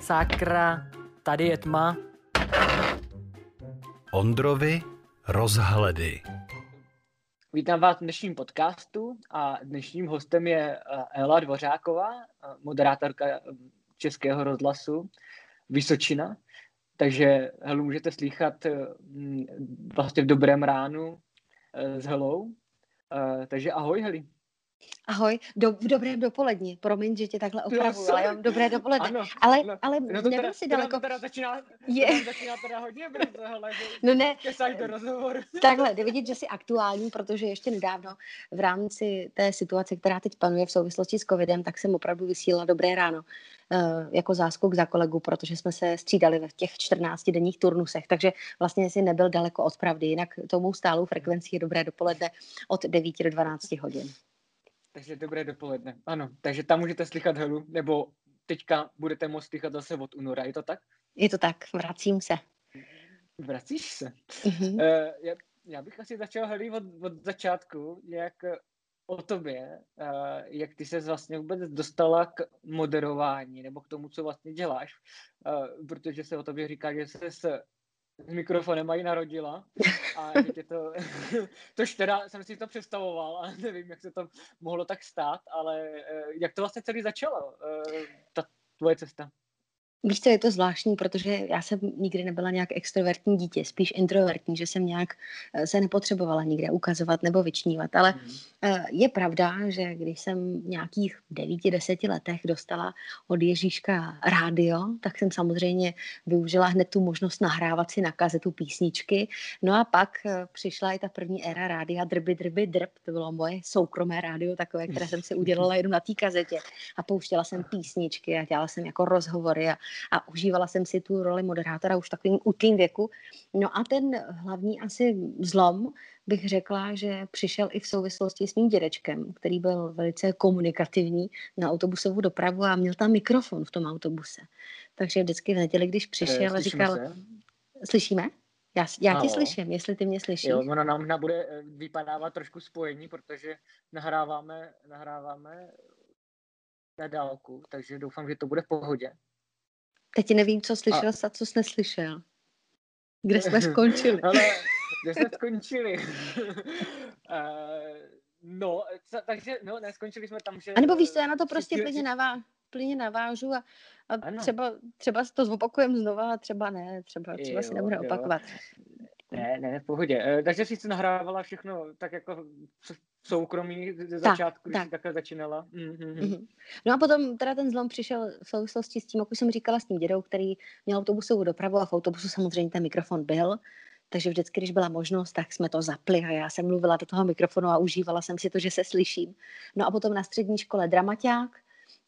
Sakra, tady je tma. Ondrovi rozhledy. Vítám vás v dnešním podcastu a dnešním hostem je eh, Ela Dvořáková, eh, moderátorka eh, Českého rozhlasu Vysočina. Takže Helu můžete slychat vlastně v dobrém ránu s Helou. Takže ahoj Heli. Ahoj, do, v dobrém dopoledni. Promiň, že tě takhle opravuju, ale já mám dobré dopoledne. Ano, ale, no, ale no to nebyl teda, si daleko. To teda začíná, Je. to začíná teda hodně brzo, hele, No ne, do rozhovoru. takhle, jde vidět, že jsi aktuální, protože ještě nedávno v rámci té situace, která teď panuje v souvislosti s covidem, tak jsem opravdu vysílala dobré ráno uh, jako záskok za kolegu, protože jsme se střídali v těch 14 denních turnusech, takže vlastně jsi nebyl daleko od pravdy, jinak tomu stálou frekvencí je dobré dopoledne od 9 do 12 hodin. Takže dobré dopoledne. Ano, takže tam můžete slychat Helu, nebo teďka budete moct slychat zase od února, je to tak? Je to tak, vracím se. Vracíš se. Mhm. Uh, já, já bych asi začal Heli od, od začátku, nějak eh, o tobě, uh, jak ty se vlastně vůbec dostala k moderování, nebo k tomu, co vlastně děláš, uh, protože se o tobě říká, že s mikrofonem mají narodila a tě to, tož teda jsem si to představoval a nevím, jak se to mohlo tak stát, ale eh, jak to vlastně celý začalo, eh, ta tvoje cesta? Víš co, je to zvláštní, protože já jsem nikdy nebyla nějak extrovertní dítě, spíš introvertní, že jsem nějak eh, se nepotřebovala nikde ukazovat nebo vyčnívat, ale eh, je pravda, že když jsem v nějakých devíti, deseti letech dostala od Ježíška rádio, tak jsem samozřejmě využila hned tu možnost nahrávat si na kazetu písničky. No a pak eh, přišla i ta první éra rádia Drby, drby, drb. To bylo moje soukromé rádio, takové, které jsem si udělala jenom na té kazetě. A pouštěla jsem písničky a dělala jsem jako rozhovory a, a užívala jsem si tu roli moderátora už v takovým útlým věku. No a ten hlavní asi zlom bych řekla, že přišel i v souvislosti s mým dědečkem, který byl velice komunikativní na autobusovou dopravu a měl tam mikrofon v tom autobuse. Takže vždycky v neděli, když přišel Slyšíme říkal, se? slyšíme? Já, já tě Halo? slyším, jestli ty mě slyšíš. Jo, ono nám bude eh, vypadávat trošku spojení, protože nahráváme, nahráváme na dálku, takže doufám, že to bude v pohodě. Teď nevím, co slyšel a co jsi neslyšel. Kde jsme skončili? Ale kde jsme skončili? Eh, no, co, takže no, neskončili jsme tam, že... A nebo víš co, já na to prostě Cítil- plně, navá, plně navážu a, a Ano. třeba, třeba si to zopakujeme znova a třeba ne, třeba, třeba si Jo, nebude jo. opakovat. Ne, ne, v pohodě. Eh, Takže jsi si nahrávala všechno tak jako soukromí ze začátku, když tak. takhle začínala. Mhm. Mhm. No a potom teda ten zlom přišel v souvislosti s tím, jak už jsem říkala, s tím dědou, který měl autobusovou dopravu a v autobusu samozřejmě ten mikrofon byl. Takže vždycky, když byla možnost, tak jsme to zapli a já jsem mluvila do toho mikrofonu a užívala jsem si to, že se slyším. No a potom na střední škole dramaťák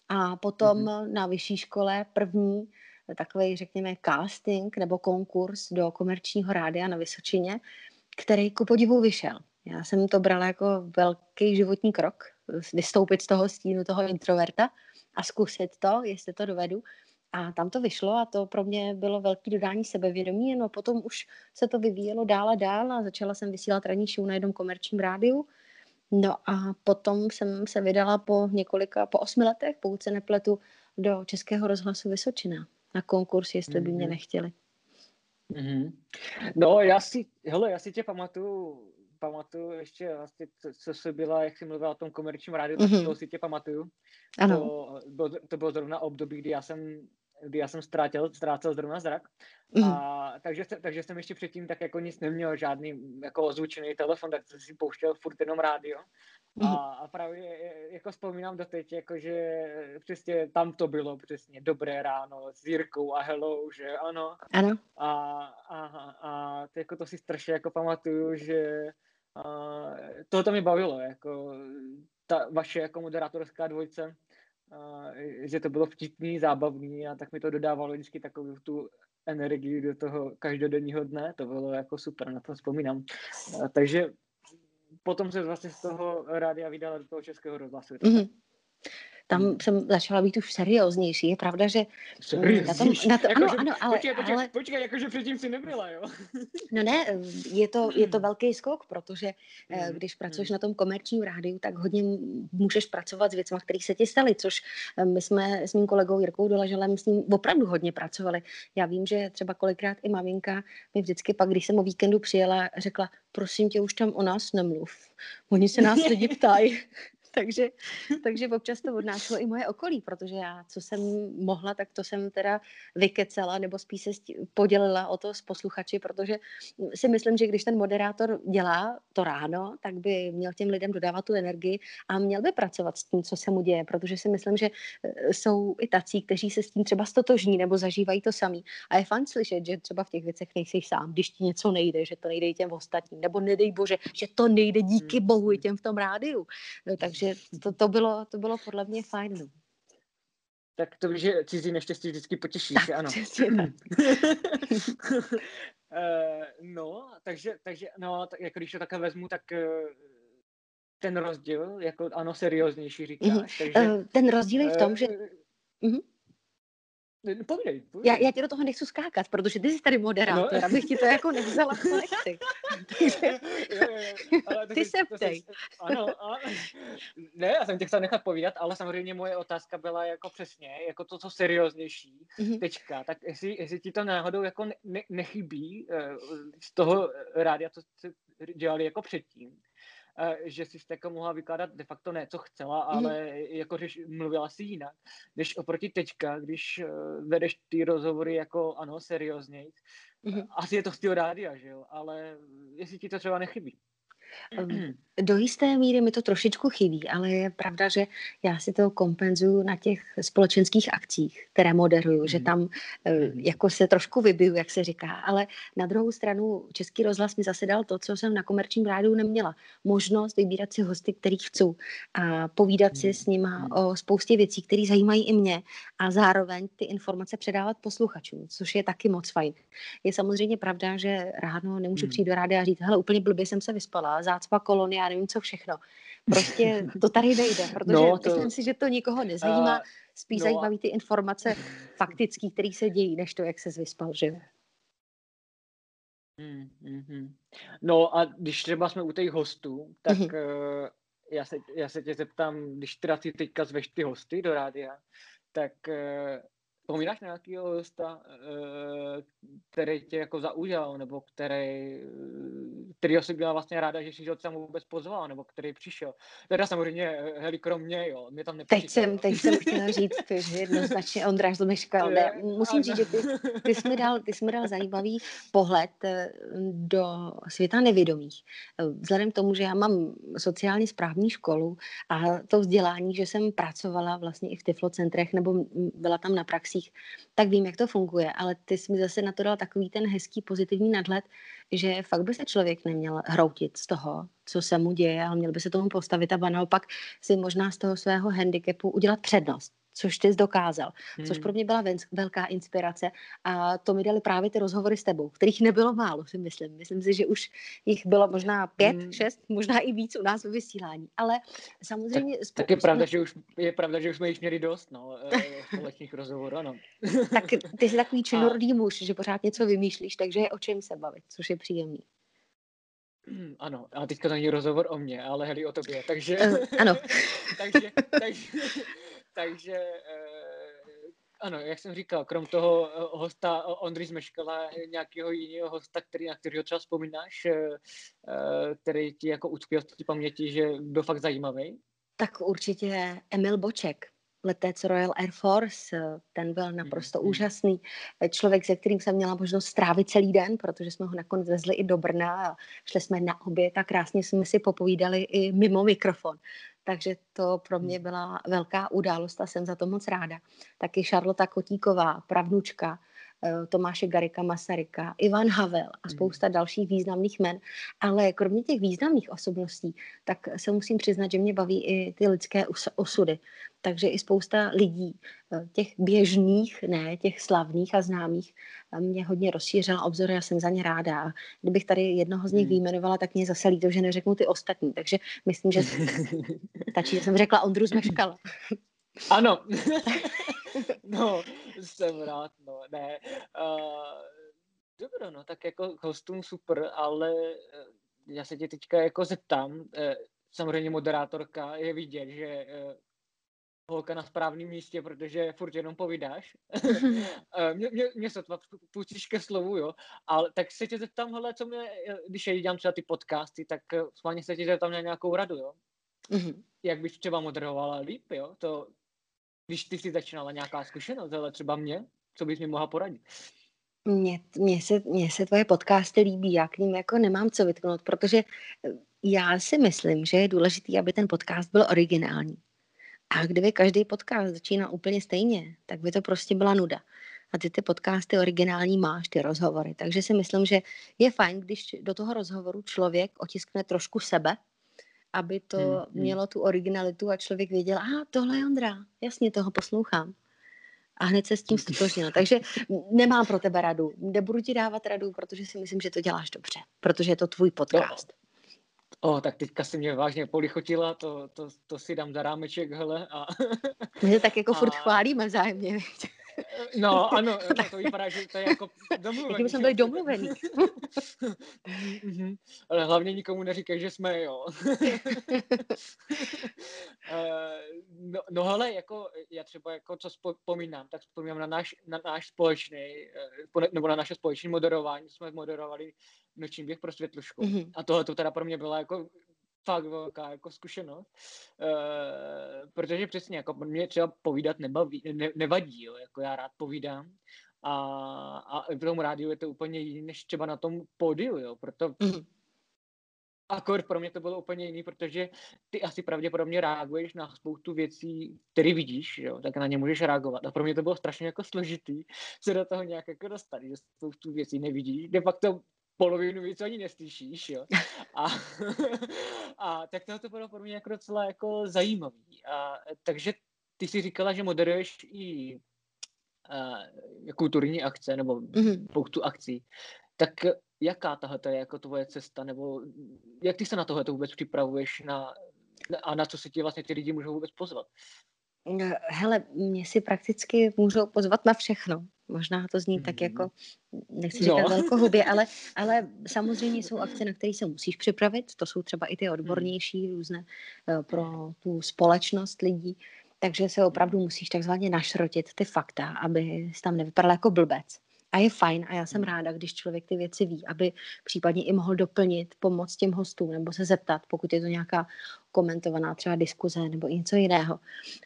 a potom Mhm. na vyšší škole první takový, řekněme, casting nebo konkurs do komerčního rádia na Vysočině, který ku podivu vyšel. Já jsem to brala jako velký životní krok, vystoupit z toho stínu toho introverta a zkusit to, jestli to dovedu. A tam to vyšlo a to pro mě bylo velký dodání sebevědomí. No potom už se to vyvíjelo dál a dál a začala jsem vysílat ranní show na jednom komerčním rádiu. No a potom jsem se vydala po několika, po osmi letech, pokud se nepletu, do Českého rozhlasu Vysočina na konkurs, jestli by mě Mhm. nechtěli. Mhm. No, já si, hele, já si tě pamatuju, pamatuju ještě vlastně, co, co jsi byla, jak jsi mluvila o tom komerčním rádiu, tak Mhm. si tě pamatuju. Ano, To, bylo, to bylo zrovna období, kdy já jsem, kdy já jsem ztrátil, ztrácel zrovna zrak. Mhm. A, takže, se- takže jsem ještě předtím tak jako nic neměl, žádný jako ozvučený telefon, tak jsem si pouštěl furt jenom rádio. A, Mhm. a právě e, jako vzpomínám doteď, jako že přesně tam to bylo přesně dobré ráno s Jirkou a hello, že ano. ano. A, a, a to, jako to si strašně jako pamatuju, že a, toho to mě bavilo, jako ta vaše jako moderátorská dvojce, a, že to bylo vtipný, zábavný a tak mi to dodávalo vždycky takovou tu energii do toho každodenního dne, to bylo jako super, na to vzpomínám. A, takže potom se vlastně z toho rádia vydala do toho českého rozhlasu. Mhm. Tam hmm. jsem začala být už serióznější. Je pravda, že mm, na tom, na to, jako, ano, že, ano, ale, počkej, počkej, ale... počkej, jakože předtím si nebyla, jo? no ne, je to, je to velký skok, protože hmm. když pracuješ hmm. na tom komerčním rádiu, tak hodně můžeš pracovat s věcmi, které se ti staly, což eh, my jsme s mým kolegou Jirkou Doleželem s ním opravdu hodně pracovali. Já vím, že třeba kolikrát i maminka mi vždycky pak, když jsem o víkendu přijela, řekla, prosím tě, už tam o nás nemluv. Oni se nás lidi ptají. takže, takže občas to odnášelo i moje okolí, protože já, co jsem mohla, tak to jsem teda vykecela, nebo spíš se podělila o to s posluchači, protože si myslím, že když ten moderátor dělá to ráno, tak by měl těm lidem dodávat tu energii a měl by pracovat s tím, co se mu děje, protože si myslím, že e, jsou i tací, kteří se s tím třeba stotožní nebo zažívají to samý. A je fajn slyšet, že třeba v těch věcech nejsi sám, když ti něco nejde, že to nejde i těm ostatním, nebo nedej bože, že to nejde díky hmm. bohu i těm v tom rádiu. No, takže takže to, to, bylo, to bylo podle mě fajn. No. Tak to víš, že cizí neštěstí vždycky potěší, tak, že ano. Přesně tak. uh, no, takže, takže no, tak, jako když to takhle vezmu, tak uh, ten rozdíl, jako ano, serióznější říkáš. Mm-hmm. Takže, uh, ten rozdíl je v tom, uh, že... Uh-huh. Povídej, povídej. Já, já tě do toho nechci skákat, protože ty jsi tady moderátor, no. abych ti to jako nevzala v ty se ptej. ano, a, ne, já jsem tě chtěl nechat povídat, ale samozřejmě moje otázka byla jako přesně, jako to, co serióznější, mm-hmm. tečka. Tak jestli, jestli ti to náhodou jako ne, nechybí uh, z toho rádia, co jsi dělali jako předtím, že si jako mohla vykládat de facto ne, co chcela, mhm. ale mm. jako řeš, mluvila si jinak. Když oproti teďka, když eh, vedeš ty rozhovory jako ano, seriózněji, mm. asi je to styl rádia, že jo, ale jestli ti to třeba nechybí. Do jisté míry mi to trošičku chybí, ale je pravda, že já si to kompenzuju na těch společenských akcích, které moderuju, mm. že mhm. tam mm. jako se trošku vybiju, jak se říká. Ale na druhou stranu Český rozhlas mi zase dal to, co jsem na komerčním rádiu neměla. Možnost vybírat si hosty, kterých chci a povídat mm. si s nima mm. o spoustě věcí, které zajímají i mě a zároveň ty informace předávat posluchačům, což je taky moc fajn. Je samozřejmě pravda, že ráno nemůžu přijít do rádia a říct, hele, úplně blbě jsem se vyspala, zácpa kolonie, já nevím co všechno. Prostě to tady nejde, protože no, to... myslím si, že to nikoho nezajímá. Uh, Spíš no, zajímaví ty informace faktické, které se dějí, než to, jak se vyspal, že Hmm, hmm. No a když třeba jsme u těch hostů, tak hmm. uh, já, se, já se tě zeptám, když teda ty teďka zveš ty hosty do rádia, tak uh, Vzpomínáš na nějakého hosta, eh, který tě jako zaujal, nebo který, který si byla vlastně ráda, že si ho tam vůbec pozval, nebo který přišel. Teda samozřejmě, eh, heli, kromě, jo, mě tam nepřišel. Teď jsem, teď jsem chtěla říct, že jednoznačně Ondráš Zmeškal. Ne, musím říct, že ty, ty, jsi mi dal, ty jsi mi dal zajímavý pohled eh, do světa nevědomých. Vzhledem k tomu, že já mám sociálně správní školu a to vzdělání, že jsem pracovala vlastně i v Tiflocentrech, nebo byla tam na praxi situacích, tak vím, jak to funguje, ale ty jsi mi zase na to dal takový ten hezký pozitivní nadhled, že fakt by se člověk neměl hroutit z toho, co se mu děje, ale měl by se tomu postavit a naopak si možná z toho svého handicapu udělat přednost což ty jsi dokázal, hmm. což pro mě byla velká inspirace a to mi dali právě ty rozhovory s tebou, kterých nebylo málo, si myslím. Myslím si, že už jich bylo možná pět, hmm. šest, možná i víc u nás ve vysílání, ale samozřejmě... Tak, tak je pravda, že už, je pravda, že už jsme jich měli dost, no, eh, společných rozhovorů, ano. tak ty jsi takový činorodý a... muž, že pořád něco vymýšlíš, takže je o čem se bavit, což je příjemný. Hmm, ano, a teďka to není rozhovor o mně, ale heli o tobě, takže... Uh, ano. takže, takže, takže eh, ano, jak jsem říkal, krom toho eh, hosta Ondry Zmeškala, nějakého jiného hosta, který, na kterého třeba vzpomínáš, eh, který ti jako utkvěl v paměti, že byl fakt zajímavý? Tak určitě Emil Boček, letec Royal Air Force, ten byl naprosto mm. úžasný. Člověk, se kterým jsem měla možnost strávit celý den, protože jsme ho nakonec vezli i do Brna a šli jsme na oběd a krásně jsme si popovídali i mimo mikrofon takže to pro mě hmm. byla velká událost a jsem za to moc ráda. Taky Šarlota Kotíková, pravnučka eh, Tomáše Garika Masaryka, Ivan Havel a hmm. spousta dalších významných men. Ale kromě těch významných osobností, tak se musím přiznat, že mě baví i ty lidské osudy. Takže i spousta lidí, eh, těch běžných, ne těch slavných a známých, eh, mě hodně rozšířila obzory a jsem za ně ráda. A kdybych tady jednoho z nich hmm. výjmenovala, tak mě zase líto, že neřeknu ty ostatní. Takže myslím, že stačí, že jsem řekla Ondru Zmeškala. Ano. no, jsem rád, no, ne. Uh, dobro, no, tak jako hostům super, ale já se tě teďka jako zeptám, samozřejmě moderátorka je vidět, že holka na správném místě, protože furt jenom povídáš. Eh, mě, mě, mě se pustíš ke slovu, jo. Ale tak se tě zeptám, hele, co mě, když já dělám třeba ty podcasty, tak eh, schválně se tě zeptám na nějakou radu, jo. Mm-hmm. Jak bys třeba moderovala líp, jo. To, když ty jsi začínala nějaká zkušenost, ale třeba mě, co bys mi mohla poradit? Mně, mně, se, mně se tvoje podcasty líbí, já k ním jako nemám co vytknout, protože eh, já si myslím, že je důležité, aby ten podcast byl originální. A kdyby každý podcast začínal úplně stejně, tak by to prostě byla nuda. A ty ty podcasty originální máš, ty rozhovory. Takže si myslím, že je fajn, když do toho rozhovoru člověk otiskne trošku sebe, aby to hmm, hmm. mělo tu originalitu a člověk věděl, a tohle je Ondra, jasně, toho poslouchám. A hned se s tím stotožnil. Takže nemám pro tebe radu. Nebudu ti dávat radu, protože si myslím, že to děláš dobře. Protože je to tvůj podcast. No. O, tak teďka si mě vážně polichotila, to, to, to si dám za rámeček, hele. A, My se tak jako a... furt chválíme vzájemně, No, ano, no, to vypadá, že to je jako domluvený. Kdyby jsme byli domluvený. Mhm. Ale hlavně nikomu neříkej, že jsme, jo. Eh, no, no hele, jako já třeba jako co vzpomínám, tak vzpomínám na náš, na náš společný, eh, nebo na naše společné moderování, jsme moderovali noční běh pro světlušku. Mm-hmm. A tohle to teda pro mě byla jako fakt velká jako zkušenost, uh, protože přesně jako mě třeba povídat nebaví, ne, nevadí, jo, jako já rád povídám a, a v tom rádiu je to úplně jiný než třeba na tom pódiu, jo, proto mm-hmm. Akor pro mě to bylo úplně jiný, protože ty asi pravděpodobně reaguješ na spoustu věcí, které vidíš, jo, tak na ně můžeš reagovat. A pro mě to bylo strašně jako složitý se do toho nějak jako dostat, že spoustu věcí nevidíš. De facto polovinu věcí ani neslyšíš, jo. A, a tak to bylo pro mě jako docela jako zajímavý. A, takže ty si říkala, že moderuješ i uh, kulturní akce nebo mm-hmm. spoustu akcí. Tak jaká tahle je jako tvoje cesta, nebo jak ty se na tohle vůbec připravuješ na, a na co se ti vlastně ty lidi můžou vůbec pozvat? Hele, mě si prakticky můžou pozvat na všechno. Možná to zní tak jako, mm-hmm. nechci říkat no. velkohubě, ale, ale samozřejmě jsou akce, na které se musíš připravit. To jsou třeba i ty odbornější různé eh, pro tu společnost lidí. Takže se opravdu musíš takzvaně našrotit ty fakta, aby tam nevypadal jako blbec. A je fajn a já jsem ráda, když člověk ty věci ví, aby případně i mohl doplnit, pomoct těm hostům nebo se zeptat, pokud je to nějaká komentovaná třeba diskuze nebo něco jiného.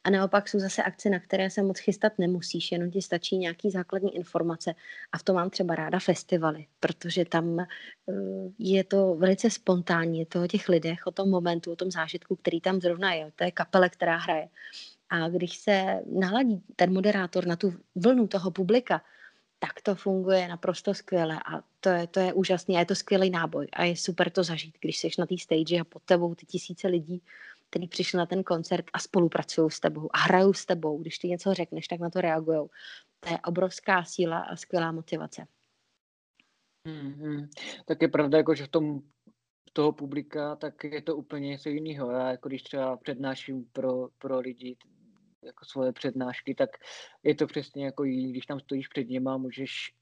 A naopak jsou zase akce, na které se moc chystat nemusíš, jenom ti stačí nějaký základní informace. A v tom mám třeba ráda festivaly, protože tam eh, je to velice spontánní, je to o těch lidech, o tom momentu, o tom zážitku, který tam zrovna je, to je kapele, která hraje. A když se naladí ten moderátor na tu vlnu toho publika, tak to funguje naprosto skvěle a to je, to je úžasný a je to skvělý náboj a je super to zažít, když jsi na té stage a pod tebou ty tisíce lidí, kteří přišli na ten koncert a spolupracují s tebou a hrajou s tebou. Když ty něco řekneš, tak na to reagují. To je obrovská síla a skvělá motivace. Mm-hmm. Tak je pravda, jako, že v tom toho publika, tak je to úplně něco jiného. Já jako když třeba přednáším pro, pro lidi, jako svoje přednášky, tak je to přesně jako jiný, když tam stojíš před něma, můžeš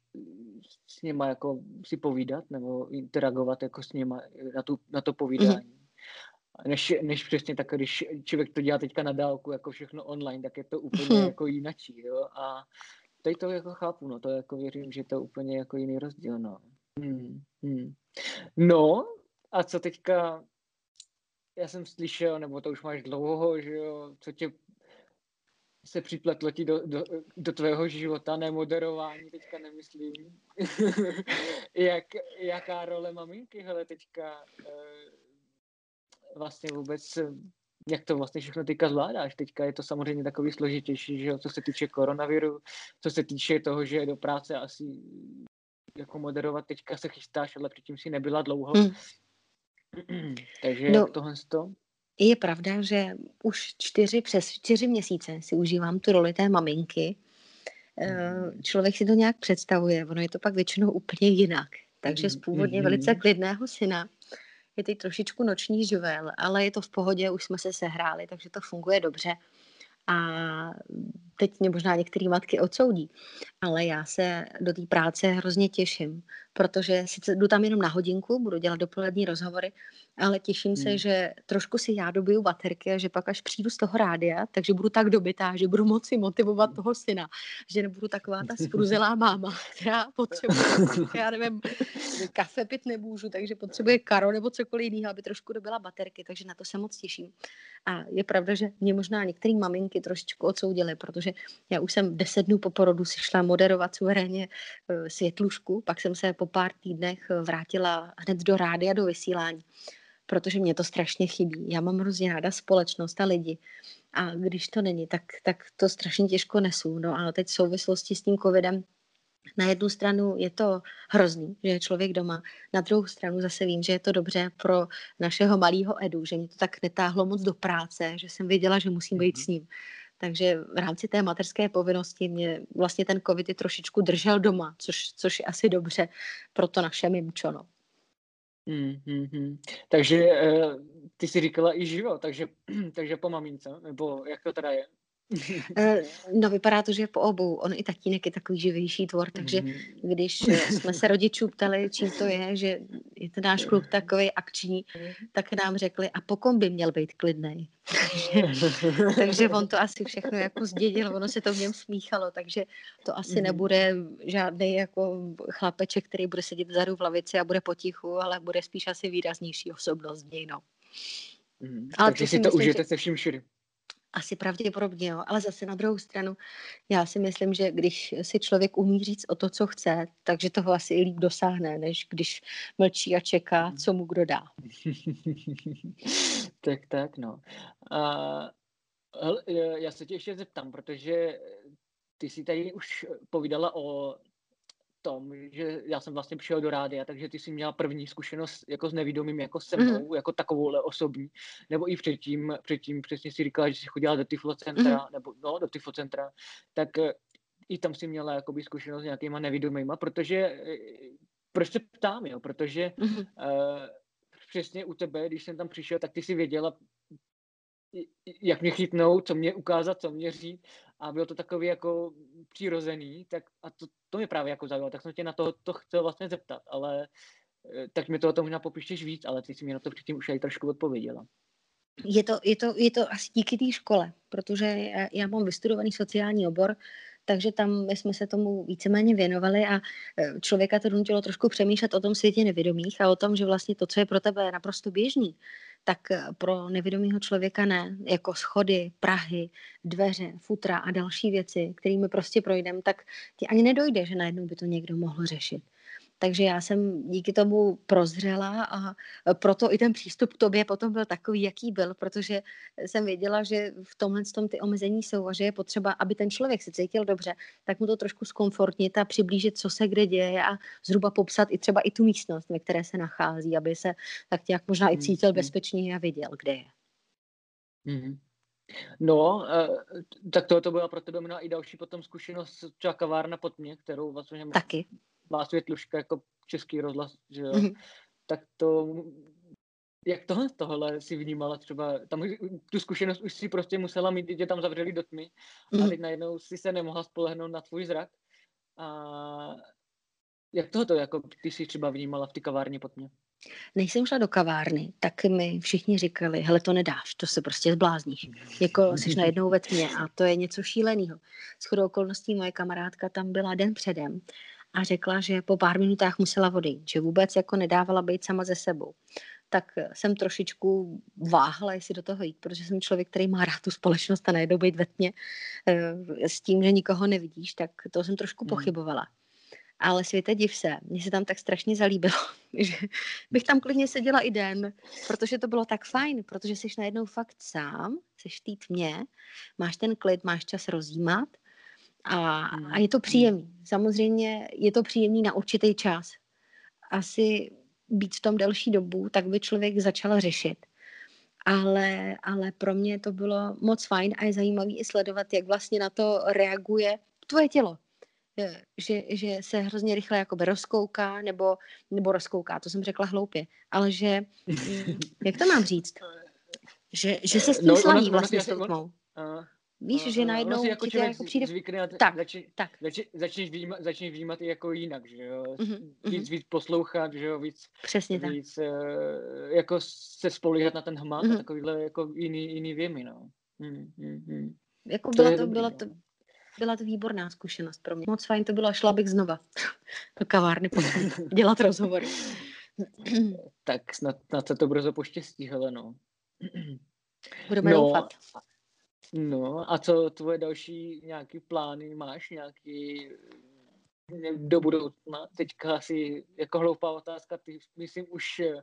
s něma jako si povídat nebo interagovat jako s něma na, tu, na to povídání. Mm-hmm. Než, než přesně tak, když člověk to dělá teďka na dálku, jako všechno online, tak je to úplně mm-hmm. jako jinačí, jo, a tady to jako chápu, no, to jako věřím, že to je úplně jako jiný rozdíl, no. Hmm, hmm. No, a co teďka, já jsem slyšel, nebo to už máš dlouho, že jo, co tě se připletlo ti do, do, do tvého života, ne moderování, teďka nemyslím. Jak, jaká role maminky, hele, teďka e, vlastně vůbec, jak to vlastně všechno teďka zvládáš. Teďka je to samozřejmě takový složitější, že co se týče koronaviru, co se týče toho, že do práce asi jako moderovat teďka se chystáš, ale předtím si nebyla dlouho. Hmm. Takže no, jak tohle to? Je pravda, že už čtyři, přes čtyři měsíce si užívám tu roli té maminky. Eh, mhm. Člověk si to nějak představuje, ono je to pak většinou úplně jinak. Takže z původně mhm. velice klidného syna je teď trošičku noční živel, ale je to v pohodě, už jsme se sehráli, takže to funguje dobře. A teď mě možná některé matky odsoudí, ale já se do té práce hrozně těším, protože sice jdu tam jenom na hodinku, budu dělat dopolední rozhovory, ale těším se, hmm. že trošku si já dobiju baterky a že pak až přijdu z toho rádia, takže budu tak dobitá, že budu moci motivovat toho syna, že nebudu taková ta spruzelá máma, která potřebuje, já nevím, kafe pit nemůžu, takže potřebuje karo nebo cokoliv jiného, aby trošku dobila baterky, takže na to se moc těším. A je pravda, že mě možná některé maminky trošičku odsoudily, protože já už jsem deset dnů po porodu si šla moderovat suverénně eh, světlušku, pak jsem se po pár týdnech eh, vrátila hned do rádia, do vysílání, protože mě to strašně chybí. Já mám hrozně ráda společnost a lidi. A když to není, tak, tak to strašně těžko nesu. No a teď v souvislosti s tím covidem na jednu stranu je to hrozný, že je člověk doma, na druhou stranu zase vím, že je to dobře pro našeho malého Edu, že mě to tak netáhlo moc do práce, že jsem věděla, že musím být s ním. Takže v rámci té materské povinnosti mě vlastně ten covid i trošičku držel doma, což, což je asi dobře pro to naše mimčo. No. Hmm, hmm, hmm. Takže uh, ty jsi říkala i živo, takže, takže po mamince, nebo jak to teda je? Eh, no vypadá to, že po obou. On i tatínek je takový živější tvor, takže mhm. když eh, jsme se rodičů ptali, čím to je, že je ten náš kluk takový akční, tak nám řekli, a po kom by měl být klidný. takže on to asi všechno jako zdědil, ono se to v něm smíchalo, takže to asi mm. nebude žádný jako chlapeček, který bude sedět vzadu v lavici a bude potichu, ale bude spíš asi výraznější osobnost něj, no. Mm. Ale takže si to myslím, užijete že... se vším všude. Asi pravděpodobně, jo. ale zase na druhou stranu, já si myslím, že když si člověk umí říct o to, co chce, takže toho asi líp dosáhne, než když mlčí a čeká, hmm. co mu kdo dá. tak, tak, no. A, já se tě ještě zeptám, protože ty jsi tady už povídala o tom, že já jsem vlastně přišel do rádia, takže ty jsi měla první zkušenost jako s nevidomým, jako se mhm. mnou, mm-hmm. jako takovouhle osobní, nebo i předtím, předtím přesně si říkala, že jsi chodila do Tiflocentra, mm-hmm. nebo no, do Tiflocentra, tak eh, i tam si měla jakoby zkušenost s nějakýma nevidomýma, protože, eh, proč se ptám, jo, protože mm-hmm. uh, přesně u tebe, když jsem tam přišel, tak ty si věděla, jak mě chytnout, co mě ukázat, co mě říct a bylo to takový jako přirozený, tak a to, to mě právě jako zaujalo, tak jsem tě na to, to chtěl vlastně zeptat, ale eh, tak mi to o tom možná popíšeš víc, ale ty jsi mi na to předtím už aj trošku odpověděla. Je to, je to, je to asi díky té škole, protože já, já mám vystudovaný sociální obor, takže tam jsme se tomu víceméně věnovali a eh, člověka to donutilo trošku přemýšlet o tom světě nevědomých a o tom, že vlastně to, co je pro tebe naprosto běžný, tak eh, pro nevědomého člověka ne, jako schody, prahy, dveře, futra a další věci, kterými prostě projdeme, tak ti ani nedojde, že najednou by to někdo mohl řešit. Takže já jsem díky tomu prozřela a proto i ten přístup k tobě potom byl takový, jaký byl, protože jsem věděla, že v tomhle tom ty omezení jsou a že je potřeba, aby ten člověk se cítil dobře, tak mu to trošku zkomfortnit a přiblížit, co se kde děje a zhruba popsat i třeba i tu místnost, ve které se nachází, aby se tak nějak možná i cítil mm-hmm. bezpečně a věděl, kde je. Mm-hmm. No, eh, tak to, to byla pro tebe možná i další potom zkušenost, třeba kavárna pod mě, kterou vlastně Taky má světluška jako český rozhlas, že jo, mm-hmm. tak to, jak tohle, tohle si vnímala třeba, tam tu zkušenost už si prostě musela mít, tě tam zavřeli do tmy mm-hmm. a mhm. teď najednou si se nemohla spolehnout na tvůj zrak a jak tohoto, jako ty si třeba vnímala v ty kavárně pod mě? Než jsem šla do kavárny, tak mi všichni říkali, hele, to nedáš, to se prostě zblázníš. Jako jsi najednou ve tmě a to je něco šíleného. S okolností moje kamarádka tam byla den předem a řekla, že po pár minutách musela odejít, že vůbec jako nedávala být sama ze sebou. Tak jsem trošičku váhla, jestli do toho jít, protože jsem člověk, který má rád tu společnost a najednou být ve tmě eh, s tím, že nikoho nevidíš, tak to jsem trošku hmm. pochybovala. Ale světe div se, mně se tam tak strašně zalíbilo, že bych tam klidně seděla i den, protože to bylo tak fajn, protože jsi najednou fakt sám, jsi v té tmě, máš ten klid, máš čas rozjímat a, a je to hmm. příjemný. Samozřejmě je to příjemný na určitý čas. Asi být v tom delší dobu, tak by člověk začal řešit. Ale, ale pro mě to bylo moc fajn a je zajímavý i sledovat, jak vlastně na to reaguje tvoje tělo. Že, že se hrozně rychle jakoby rozkouká, nebo, nebo rozkouká, to jsem řekla hloupě, ale že, mm, jak to mám říct, že, že se s tím no, slaví vlastně s tou tmou. Víš, že najednou vlastně jako člověk jako přijde... zvykne to, Tak, začne, tak. začne, začneš, vnímat, začneš vnímat i jako jinak, že jo, Mhm, víc, víc poslouchat, že jo, víc, Přesně tak. víc uh, jako se spolíhat na ten hmat Mhm. a takovýhle jako jiný, jiný věmy, no. Hmm, hmm, hmm. Jako To byla to, dobrý, byla no. to, byla to výborná zkušenost pro mě. Moc fajn to bylo a šla bych znova do kavárny dělat rozhovory. Tak snad, snad se to brzo poštěstí, hele, no. Budeme No, doufat. No a co tvoje další nějaký plány máš, nějaký eh, do budoucna? Teďka asi jako hloupá otázka, ty myslím už eh,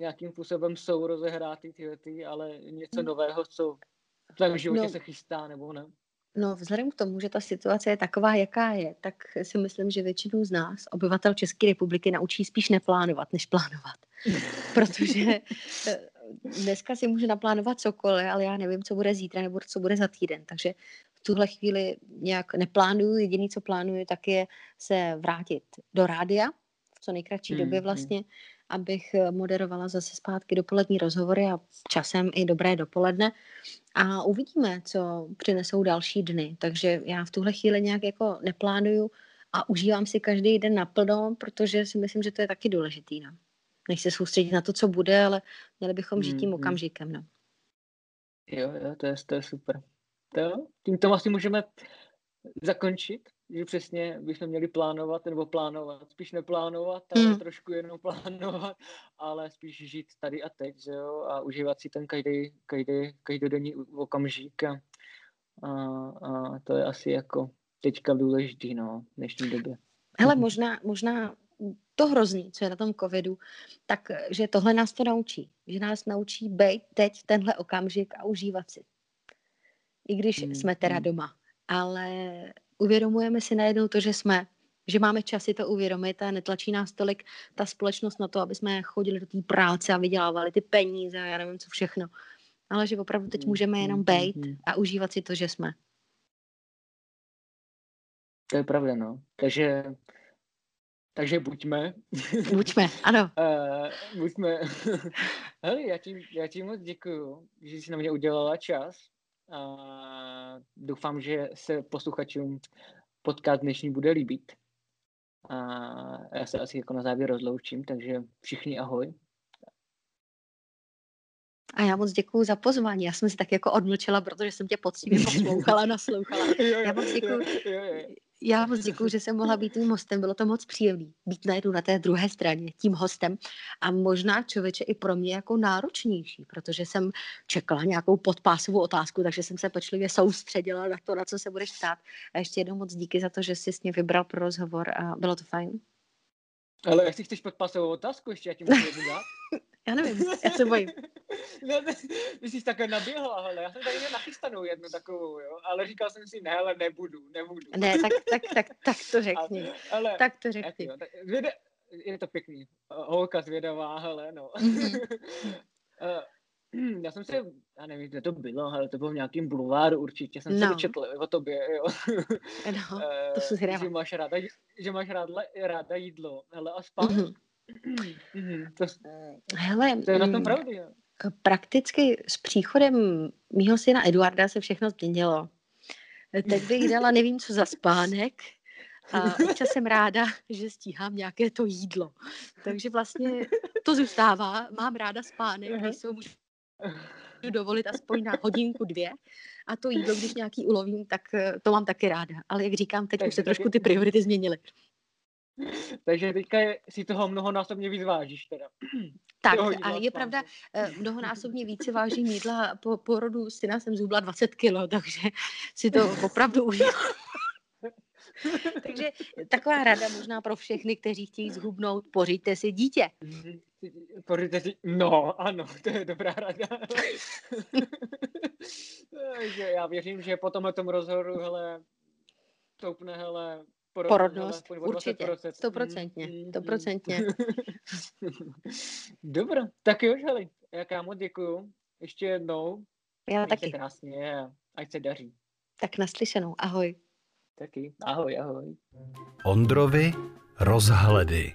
nějakým způsobem jsou rozehrátý tyhle ty, ale něco Hmm. nového, co v tvém životě No. se chystá, nebo ne? No, vzhledem k tomu, že ta situace je taková, jaká je, tak si myslím, že většinu z nás, obyvatel České republiky, naučí spíš neplánovat, než plánovat. Protože eh, dneska si můžu naplánovat cokoliv, ale já nevím, co bude zítra nebo co bude za týden. Takže v tuhle chvíli nějak neplánuju. Jediný, co plánuju, tak je se vrátit do rádia v co nejkratší Hmm, době hmm. vlastně, abych eh, moderovala zase zpátky dopolední rozhovory a časem i dobré dopoledne. A uvidíme, co přinesou další dny. Takže já v tuhle chvíli nějak jako neplánuju a užívám si každý den naplno, protože si myslím, že to je taky důležitý. No. Než se soustředit na to, co bude, ale měli bychom žít tím hmm. okamžikem. No. Jo, jo, to je, to je super. To tímto asi můžeme zakončit, že přesně bychom měli plánovat, nebo plánovat, spíš neplánovat, ale Hmm. trošku jenom plánovat, ale spíš žít tady a teď, že jo, a užívat si ten každý, každý, každodenní okamžik a, a, a to je asi jako teďka důležitý, no, v dnešní době. Hele, Mhm. možná, možná to hrozný, co je na tom covidu, tak že tohle nás to naučí. Že nás naučí být teď tenhle okamžik a užívat si. I když Hmm, jsme teda hmm. doma. Ale uvědomujeme si najednou to, že jsme, že máme čas si to uvědomit a netlačí nás tolik ta společnost na to, aby jsme chodili do té práce a vydělávali ty peníze a já nevím co všechno. Ale že opravdu teď Hmm, můžeme jenom hmm, být hmm. a užívat si to, že jsme. To je pravda, no. Takže, takže buďme. Buďme, ano. Uh, buďme. Hele, já ti, já ti moc děkuju, že jsi na mě udělala čas. A doufám, že se posluchačům podcast dnešní bude líbit. A já se asi jako na závěr rozloučím, takže všichni ahoj. A já moc děkuji za pozvání. Já jsem si tak jako odmlčela, protože jsem tě poctivě poslouchala, naslouchala. Já moc děkuju. Já moc děkuji, že jsem mohla být tím hostem. Bylo to moc příjemný být najednou na té druhé straně tím hostem. A možná člověče i pro mě jako náročnější, protože jsem čekala nějakou podpásovou otázku, takže jsem se pečlivě soustředila na to, na co se budeš ptát. A ještě jednou moc díky za to, že jsi mě vybral pro rozhovor a bylo to fajn. Ale jestli chceš podpasovou otázku, ještě já ti můžu dát. Já nevím, já se bojím. No, ty, jsi takhle naběhla, hele, já jsem tady měl nachystanou jednu takovou, jo, ale říkal jsem si, ne, ale nebudu, nebudu. Ne, tak, tak, tak, tak to řekni. Ale, ale Tak to řekni. jo, tak je to pěkný, holka zvědavá, hele, no. Mhm. Eh, já jsem se, já nevím, kde to bylo, ale to bylo v nějakým bulváru určitě, jsem se No. dočetl o tobě, jo. No, Eh, to jsem zvědavá. že máš ráda, že máš ráda, ráda jídlo, hele, a spát. Mhm. Mhm, to, Hele, to je na tom mm, pravdy, jo. Prakticky s příchodem mýho syna Eduarda se všechno změnilo. Teď bych dala nevím co za spánek a občas jsem ráda, že stíhám nějaké to jídlo. Takže vlastně to zůstává. Mám ráda spánek, když se můžu dovolit aspoň na hodinku, dvě. A to jídlo, když nějaký ulovím, tak eh, to mám taky ráda. Ale jak říkám, teď už Takže se trošku ty priority změnily. Takže teďka je, si toho mnohonásobně víc vážíš teda. Tak, a je pravda, eh, mnohonásobně více vážím jídla. Po porodu syna jsem zhubla 20 kilo, takže si to opravdu užívám. takže taková rada možná pro všechny, kteří chtějí zhubnout, pořiďte si dítě. Pořiďte si, no, ano, to je dobrá rada. Takže já věřím, že po tomhle tom rozhodu, hele, stoupne, hele, porodnost, Porodnost, určitě, 20%. stoprocentně, mm, stoprocentně. Dobré, tak jo, hele, já kámo děkuju. Ještě jednou. Já Měj se taky. krásně a ať se daří. Tak naslyšenou. Ahoj. Taky. Ahoj, ahoj. Ondrovi rozhledy.